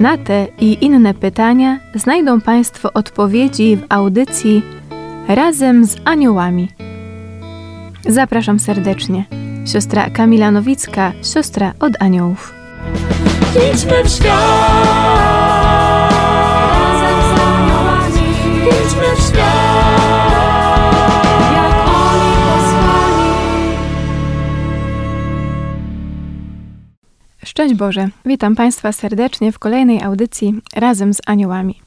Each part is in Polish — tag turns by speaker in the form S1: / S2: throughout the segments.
S1: Na te i inne pytania znajdą Państwo odpowiedzi w audycji Razem z Aniołami. Zapraszam serdecznie. Siostra Kamila Nowicka, siostra od aniołów.
S2: Idźmy w świat.
S1: Szczęść Boże, witam Państwa serdecznie w kolejnej audycji razem z aniołami.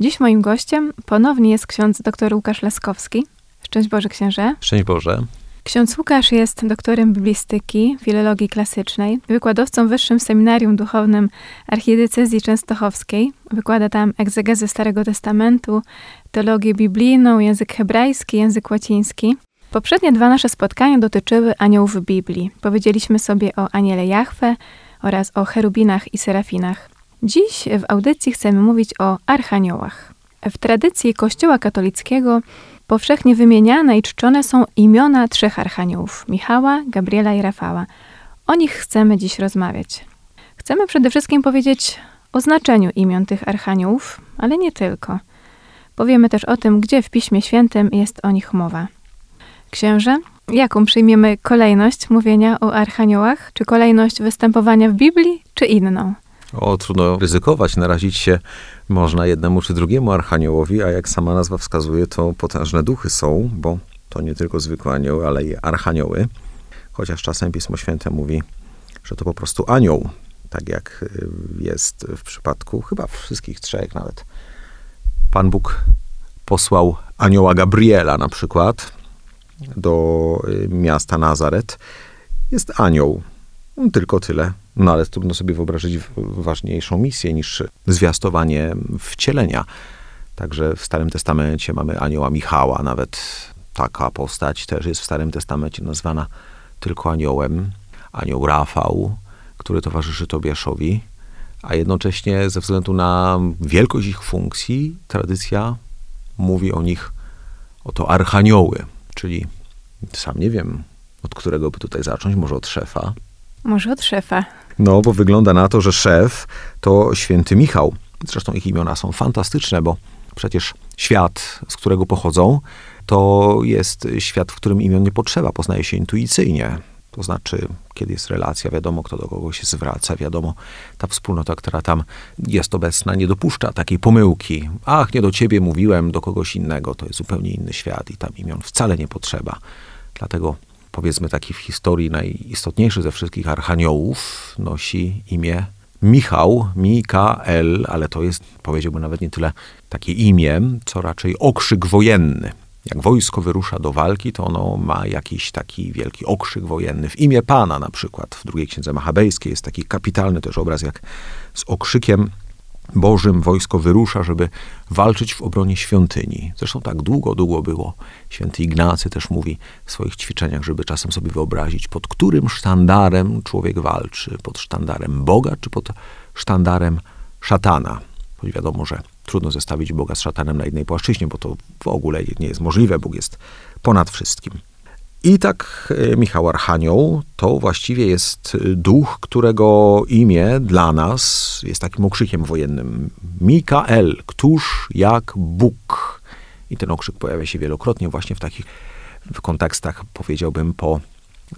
S1: Dziś moim gościem ponownie jest ksiądz dr Łukasz Laskowski. Szczęść Boże, księże.
S3: Szczęść Boże.
S1: Ksiądz Łukasz jest doktorem biblistyki, filologii klasycznej, wykładowcą w Wyższym Seminarium Duchownym Archidiecezji Częstochowskiej. Wykłada tam egzegezę Starego Testamentu, teologię biblijną, język hebrajski, język łaciński. Poprzednie dwa nasze spotkania dotyczyły aniołów Biblii. Powiedzieliśmy sobie o aniele Jahwe oraz o cherubinach i serafinach. Dziś w audycji chcemy mówić o archaniołach. W tradycji Kościoła katolickiego powszechnie wymieniane i czczone są imiona trzech archaniołów Michała, Gabriela i Rafała. O nich chcemy dziś rozmawiać. Chcemy przede wszystkim powiedzieć o znaczeniu imion tych archaniołów, ale nie tylko. Powiemy też o tym, gdzie w Piśmie Świętym jest o nich mowa. Księże, jaką przyjmiemy kolejność mówienia o archaniołach? Czy kolejność występowania w Biblii, czy inną?
S3: O, trudno ryzykować, narazić się można jednemu czy drugiemu archaniołowi, a jak sama nazwa wskazuje, to potężne duchy są, bo to nie tylko zwykłe anioły, ale i archanioły. Chociaż czasem Pismo Święte mówi, że to po prostu anioł, tak jak y, jest w przypadku chyba wszystkich trzech nawet. Pan Bóg posłał anioła Gabriela na przykład do y, miasta Nazaret. Jest anioł, tylko tyle. No ale trudno sobie wyobrazić ważniejszą misję niż zwiastowanie wcielenia. Także w Starym Testamencie mamy anioła Michała, nawet taka postać też jest w Starym Testamencie nazwana tylko aniołem. Anioł Rafał, który towarzyszy Tobiaszowi, a jednocześnie ze względu na wielkość ich funkcji, tradycja mówi o nich oto archanioły, czyli sam nie wiem, od którego by tutaj zacząć, może od szefa.
S1: Może od szefa.
S3: No, bo wygląda na to, że szef to święty Michał. Zresztą ich imiona są fantastyczne, bo przecież świat, z którego pochodzą, to jest świat, w którym imion nie potrzeba, poznaje się intuicyjnie. To znaczy, kiedy jest relacja, wiadomo, kto do kogo się zwraca, wiadomo, ta wspólnota, która tam jest obecna, nie dopuszcza takiej pomyłki. Ach, nie do ciebie mówiłem, do kogoś innego, to jest zupełnie inny świat i tam imion wcale nie potrzeba. Dlatego powiedzmy taki w historii najistotniejszy ze wszystkich archaniołów nosi imię Michał, Mikael, ale to jest, powiedziałbym, nawet nie tyle takie imię, co raczej okrzyk wojenny. Jak wojsko wyrusza do walki, to ono ma jakiś taki wielki okrzyk wojenny. W imię Pana na przykład w drugiej księdze machabejskiej jest taki kapitalny też obraz, jak z okrzykiem Bożym wojsko wyrusza, żeby walczyć w obronie świątyni. Zresztą tak długo, długo było. Święty Ignacy też mówi w swoich ćwiczeniach, żeby czasem sobie wyobrazić, pod którym sztandarem człowiek walczy. Pod sztandarem Boga, czy pod sztandarem szatana. Choć wiadomo, że trudno zestawić Boga z szatanem na jednej płaszczyźnie, bo to w ogóle nie jest możliwe. Bóg jest ponad wszystkim. I tak e, Michał Archanioł to właściwie jest duch, którego imię dla nas jest takim okrzykiem wojennym. Mikael, któż jak Bóg. I ten okrzyk pojawia się wielokrotnie właśnie w takich w kontekstach, powiedziałbym, po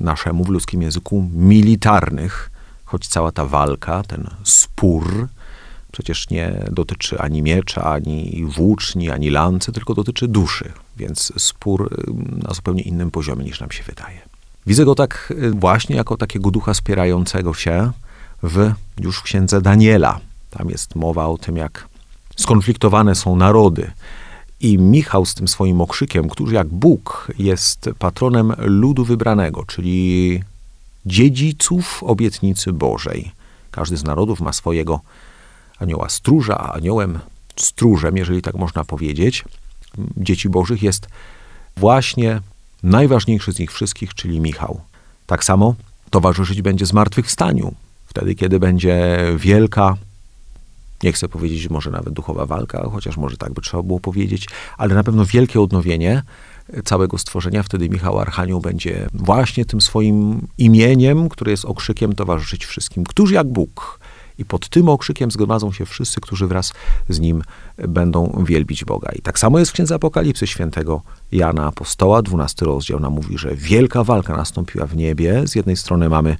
S3: naszemu w ludzkim języku militarnych, choć cała ta walka, ten spór, przecież nie dotyczy ani miecza, ani włóczni, ani lancy, tylko dotyczy duszy, więc spór na zupełnie innym poziomie niż nam się wydaje. Widzę go tak y, właśnie jako takiego ducha spierającego się w już w księdze Daniela. Tam jest mowa o tym, jak skonfliktowane są narody. I Michał z tym swoim okrzykiem, który jak Bóg jest patronem ludu wybranego, czyli dziedziców obietnicy Bożej. Każdy z narodów ma swojego anioła stróża, a aniołem stróżem, jeżeli tak można powiedzieć, dzieci bożych jest właśnie najważniejszy z nich wszystkich, czyli Michał. Tak samo towarzyszyć będzie zmartwychwstaniu, wtedy kiedy będzie wielka, nie chcę powiedzieć może nawet duchowa walka, chociaż może tak by trzeba było powiedzieć, ale na pewno wielkie odnowienie całego stworzenia. Wtedy Michał Archanioł będzie właśnie tym swoim imieniem, które jest okrzykiem, towarzyszyć wszystkim. Któż jak Bóg? I pod tym okrzykiem zgromadzą się wszyscy, którzy wraz z nim będą wielbić Boga. I tak samo jest w Księdze Apokalipsy świętego Jana Apostoła, 12 rozdział nam mówi, że wielka walka nastąpiła w niebie. Z jednej strony mamy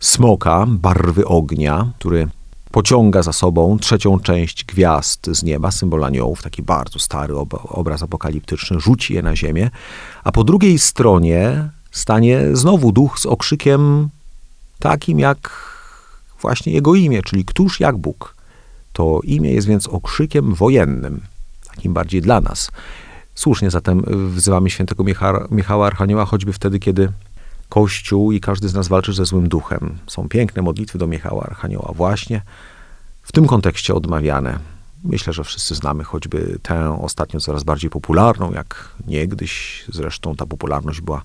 S3: smoka, barwy ognia, który pociąga za sobą trzecią część gwiazd z nieba, symbol aniołów, taki bardzo stary ob obraz apokaliptyczny, rzuci je na ziemię, a po drugiej stronie stanie znowu duch z okrzykiem takim jak właśnie jego imię, czyli któż jak Bóg. To imię jest więc okrzykiem wojennym, takim bardziej dla nas. Słusznie zatem wzywamy świętego Michała, Michała Archanioła, choćby wtedy, kiedy Kościół i każdy z nas walczy ze złym duchem. Są piękne modlitwy do Michała Archanioła, właśnie w tym kontekście odmawiane. Myślę, że wszyscy znamy choćby tę ostatnio coraz bardziej popularną, jak niegdyś. Zresztą ta popularność była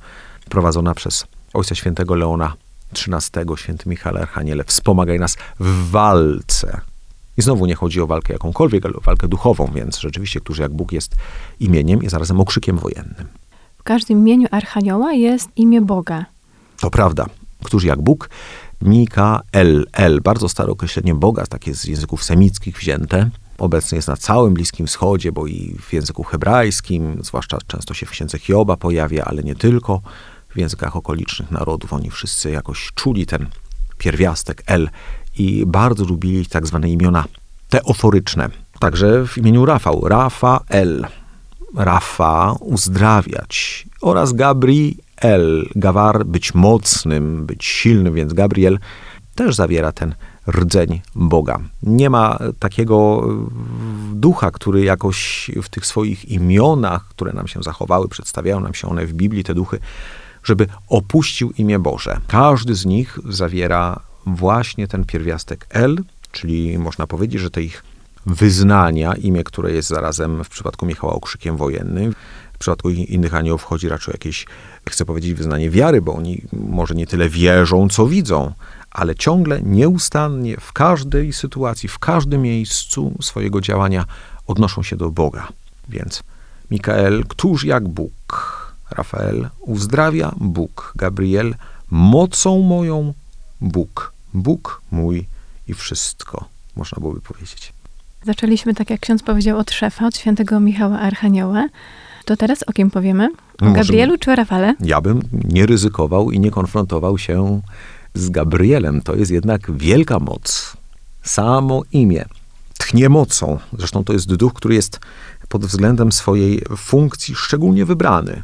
S3: prowadzona przez Ojca Świętego Leona XIII, Święty Michał Archaniele. Wspomagaj nas w walce. I znowu nie chodzi o walkę jakąkolwiek, ale o walkę duchową, więc rzeczywiście, którzy jak Bóg jest imieniem i zarazem okrzykiem wojennym.
S1: W każdym imieniu Archanioła jest imię Boga.
S3: To prawda. Któż jak Bóg? Mikael, El, bardzo stare określenie Boga, takie z języków semickich wzięte. Obecnie jest na całym Bliskim Wschodzie, bo i w języku hebrajskim, zwłaszcza często się w księdze Hioba pojawia, ale nie tylko. W językach okolicznych narodów oni wszyscy jakoś czuli ten pierwiastek El i bardzo lubili tak zwane imiona teoforyczne. Także w imieniu Rafał, Rafael, Rafa uzdrawiać oraz Gabriel, Gawar być mocnym, być silnym, więc Gabriel też zawiera ten rdzeń Boga. Nie ma takiego ducha, który jakoś w tych swoich imionach, które nam się zachowały, przedstawiają nam się one w Biblii, te duchy, żeby opuścił imię Boże. Każdy z nich zawiera właśnie ten pierwiastek El, czyli można powiedzieć, że te ich wyznania, imię, które jest zarazem w przypadku Michała okrzykiem wojennym, w przypadku innych aniołów wchodzi raczej jakieś, chcę powiedzieć, wyznanie wiary, bo oni może nie tyle wierzą, co widzą, ale ciągle, nieustannie, w każdej sytuacji, w każdym miejscu swojego działania odnoszą się do Boga. Więc Mikael, któż jak Bóg, Rafael, uzdrawia Bóg, Gabriel, mocą moją Bóg, Bóg mój i wszystko, można byłoby powiedzieć.
S1: Zaczęliśmy, tak jak ksiądz powiedział, od szefa, od świętego Michała Archanioła. To teraz o kim powiemy? O Gabrielu czy o Rafale?
S3: Ja bym nie ryzykował i nie konfrontował się z Gabrielem. To jest jednak wielka moc. Samo imię tchnie mocą. Zresztą to jest duch, który jest pod względem swojej funkcji szczególnie wybrany.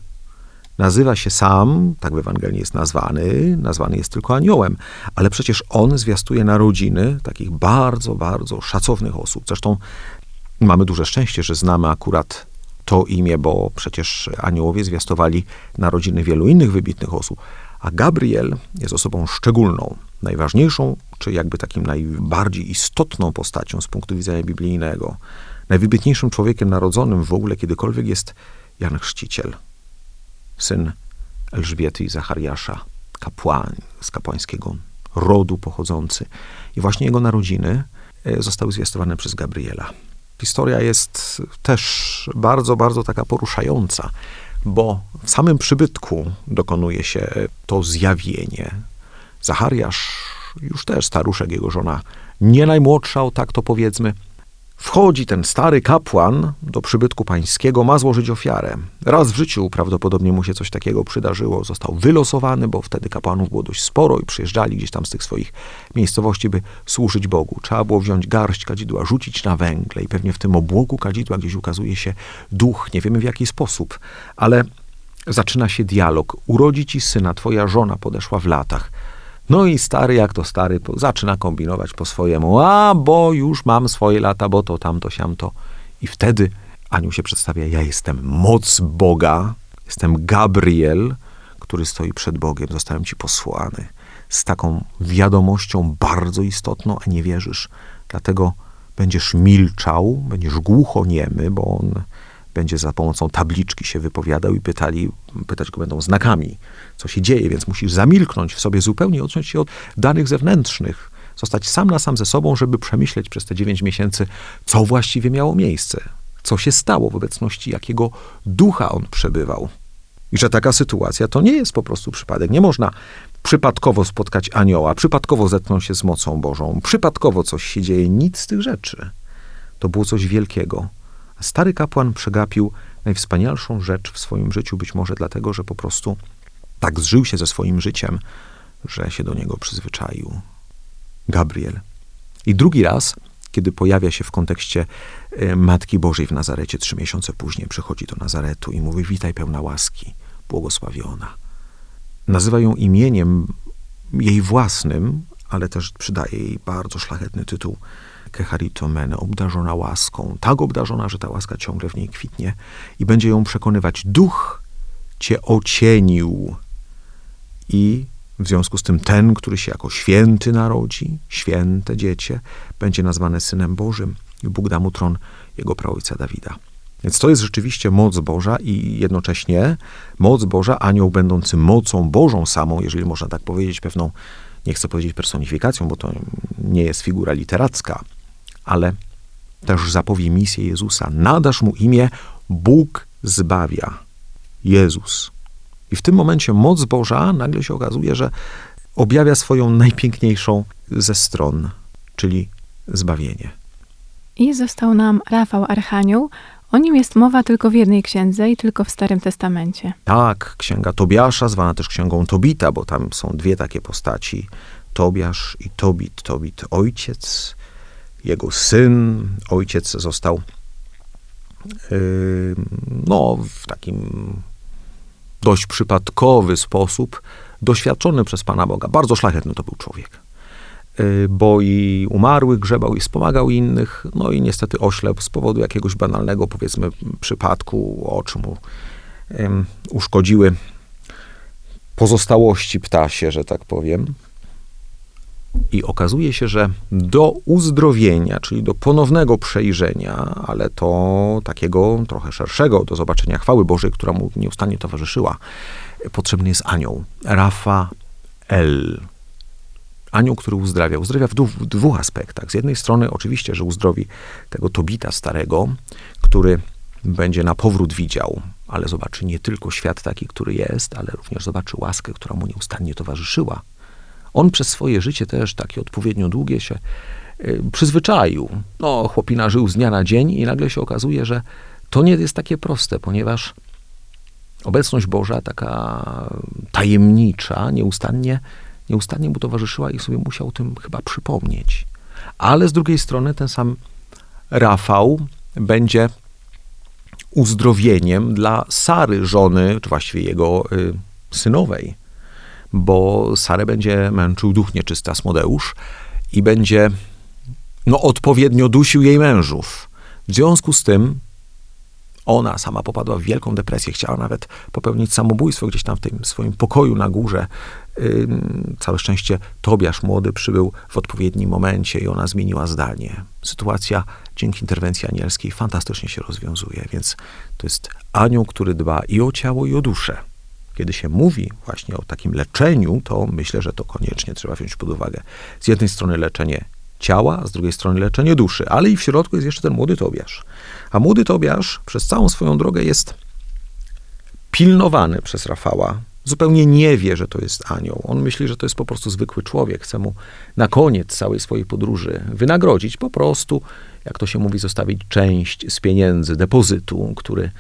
S3: Nazywa się sam, tak w Ewangelii jest nazwany, nazwany jest tylko aniołem, ale przecież on zwiastuje narodziny takich bardzo, bardzo szacownych osób. Zresztą mamy duże szczęście, że znamy akurat to imię, bo przecież aniołowie zwiastowali narodziny wielu innych wybitnych osób. A Gabriel jest osobą szczególną, najważniejszą, czy jakby takim najbardziej istotną postacią z punktu widzenia biblijnego. Najwybitniejszym człowiekiem narodzonym w ogóle kiedykolwiek jest Jan Chrzciciel, syn Elżbiety i Zachariasza, kapłan z kapłańskiego rodu pochodzący. I właśnie jego narodziny e, zostały zwiastowane przez Gabriela. Historia jest też bardzo, bardzo taka poruszająca, bo w samym przybytku dokonuje się to zjawienie. Zachariasz, już też staruszek, jego żona, nie najmłodsza, o tak to powiedzmy, Wchodzi ten stary kapłan do przybytku pańskiego, ma złożyć ofiarę. Raz w życiu prawdopodobnie mu się coś takiego przydarzyło. Został wylosowany, bo wtedy kapłanów było dość sporo i przyjeżdżali gdzieś tam z tych swoich miejscowości, by służyć Bogu. Trzeba było wziąć garść kadzidła, rzucić na węgle i pewnie w tym obłoku kadzidła gdzieś ukazuje się duch. Nie wiemy w jaki sposób, ale zaczyna się dialog. Urodzi ci syna, twoja żona podeszła w latach. No i stary, jak to stary, zaczyna kombinować po swojemu. A, bo już mam swoje lata, bo to, tamto, siamto. I wtedy anioł się przedstawia, ja jestem moc Boga, jestem Gabriel, który stoi przed Bogiem, zostałem ci posłany. Z taką wiadomością bardzo istotną, a nie wierzysz. Dlatego będziesz milczał, będziesz głuchoniemy, bo on będzie za pomocą tabliczki się wypowiadał i pytali, pytać go będą znakami, co się dzieje, więc musisz zamilknąć w sobie zupełnie, odciąć się od danych zewnętrznych, zostać sam na sam ze sobą, żeby przemyśleć przez te dziewięć miesięcy, co właściwie miało miejsce, co się stało w obecności jakiego ducha on przebywał. I że taka sytuacja to nie jest po prostu przypadek. Nie można przypadkowo spotkać anioła, przypadkowo zetknąć się z mocą Bożą, przypadkowo coś się dzieje. Nic z tych rzeczy. To było coś wielkiego. Stary kapłan przegapił najwspanialszą rzecz w swoim życiu, być może dlatego, że po prostu tak zżył się ze swoim życiem, że się do niego przyzwyczaił. Gabriel. I drugi raz, kiedy pojawia się w kontekście e, Matki Bożej w Nazarecie, trzy miesiące później przychodzi do Nazaretu i mówi: Witaj, pełna łaski, błogosławiona. Nazywa ją imieniem jej własnym, ale też przydaje jej bardzo szlachetny tytuł Kecharitomene, obdarzona łaską, tak obdarzona, że ta łaska ciągle w niej kwitnie i będzie ją przekonywać. Duch cię ocienił i w związku z tym ten, który się jako święty narodzi, święte dziecię, będzie nazwany Synem Bożym i Bóg da mu tron jego praojca Dawida. Więc to jest rzeczywiście moc Boża i jednocześnie moc Boża, anioł będący mocą Bożą samą, jeżeli można tak powiedzieć, pewną, nie chcę powiedzieć personifikacją, bo to nie jest figura literacka, ale też zapowie misję Jezusa. Nadasz mu imię Bóg zbawia. Jezus. I w tym momencie moc Boża nagle się okazuje, że objawia swoją najpiękniejszą ze stron, czyli zbawienie.
S1: I został nam Rafał Archanioł. O nim jest mowa tylko w jednej księdze i tylko w Starym Testamencie.
S3: Tak, księga Tobiasza, zwana też księgą Tobita, bo tam są dwie takie postaci: Tobiasz i Tobit. Tobit ojciec, jego syn. Ojciec został yy, no, w takim dość przypadkowy sposób doświadczony przez Pana Boga. Bardzo szlachetny to był człowiek. Yy, bo i umarłych grzebał i wspomagał innych, no i niestety oślepł z powodu jakiegoś banalnego, powiedzmy, przypadku, oczy mu yy, uszkodziły pozostałości ptasie, że tak powiem. I okazuje się, że do uzdrowienia, czyli do ponownego przejrzenia, ale to takiego trochę szerszego, do zobaczenia chwały Bożej, która mu nieustannie towarzyszyła, potrzebny jest anioł. Rafael. Anioł, który uzdrawia. Uzdrawia w, dwóch, w dwóch aspektach. Z jednej strony oczywiście, że uzdrowi tego Tobita starego, który będzie na powrót widział, ale zobaczy nie tylko świat taki, który jest, ale również zobaczy łaskę, która mu nieustannie towarzyszyła on przez swoje życie też takie odpowiednio długie się y, przyzwyczaił. No, chłopina żył z dnia na dzień i nagle się okazuje, że to nie jest takie proste, ponieważ obecność Boża, taka tajemnicza, nieustannie, nieustannie mu towarzyszyła i sobie musiał tym chyba przypomnieć. Ale z drugiej strony ten sam Rafał będzie uzdrowieniem dla Sary, żony, czy właściwie jego y, synowej bo Sarę będzie męczył duch nieczysty Asmodeusz i będzie no, odpowiednio dusił jej mężów. W związku z tym ona sama popadła w wielką depresję, chciała nawet popełnić samobójstwo gdzieś tam w tym swoim pokoju na górze. Całe szczęście Tobiasz młody przybył w odpowiednim momencie i ona zmieniła zdanie. Sytuacja dzięki interwencji anielskiej fantastycznie się rozwiązuje, więc to jest anioł, który dba i o ciało, i o duszę kiedy się mówi właśnie o takim leczeniu, to myślę, że to koniecznie trzeba wziąć pod uwagę. Z jednej strony leczenie ciała, a z drugiej strony leczenie duszy, ale i w środku jest jeszcze ten młody Tobiasz. A młody Tobiasz przez całą swoją drogę jest pilnowany przez Rafała. Zupełnie nie wie, że to jest anioł. On myśli, że to jest po prostu zwykły człowiek. Chce mu na koniec całej swojej podróży wynagrodzić, po prostu, jak to się mówi, zostawić część z pieniędzy, depozytu, który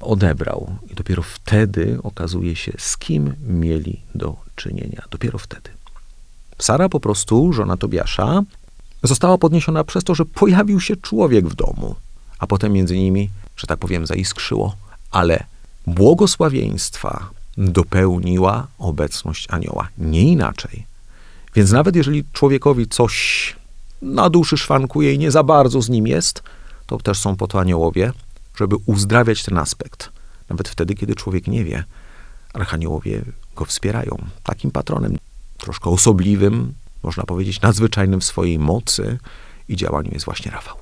S3: odebrał. I dopiero wtedy okazuje się, z kim mieli do czynienia. Dopiero wtedy. Sara po prostu, żona Tobiasza, została podniesiona przez to, że pojawił się człowiek w domu, a potem między nimi, że tak powiem, zaiskrzyło, ale błogosławieństwa dopełniła obecność anioła. Nie inaczej. Więc nawet jeżeli człowiekowi coś na duszy szwankuje i nie za bardzo z nim jest, to też są po to aniołowie, żeby uzdrawiać ten aspekt. Nawet wtedy, kiedy człowiek nie wie, archaniołowie go wspierają. Takim patronem, troszkę osobliwym, można powiedzieć nadzwyczajnym w swojej mocy i działaniu jest właśnie Rafał.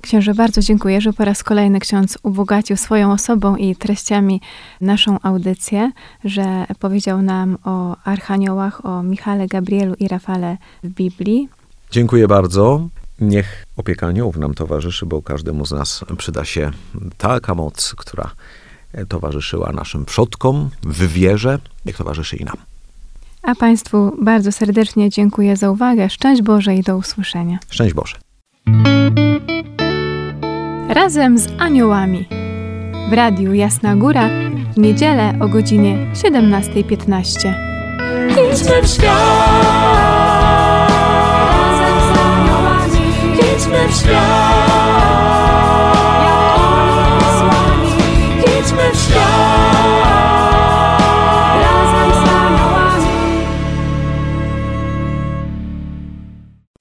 S1: Księże, bardzo dziękuję, że po raz kolejny ksiądz ubogacił swoją osobą i treściami naszą audycję, że powiedział nam o archaniołach, o Michale, Gabrielu i Rafale w Biblii.
S3: Dziękuję bardzo. Niech opieka aniołów nam towarzyszy, bo każdemu z nas przyda się taka moc, która towarzyszyła naszym przodkom w wierze, niech towarzyszy i nam.
S1: A Państwu bardzo serdecznie dziękuję za uwagę. Szczęść Boże i do usłyszenia.
S3: Szczęść Boże.
S1: Razem z aniołami w Radiu Jasna Góra w niedzielę o godzinie 17.15. Idźmy w świat!
S2: Razem z aniołami idźmy w świat!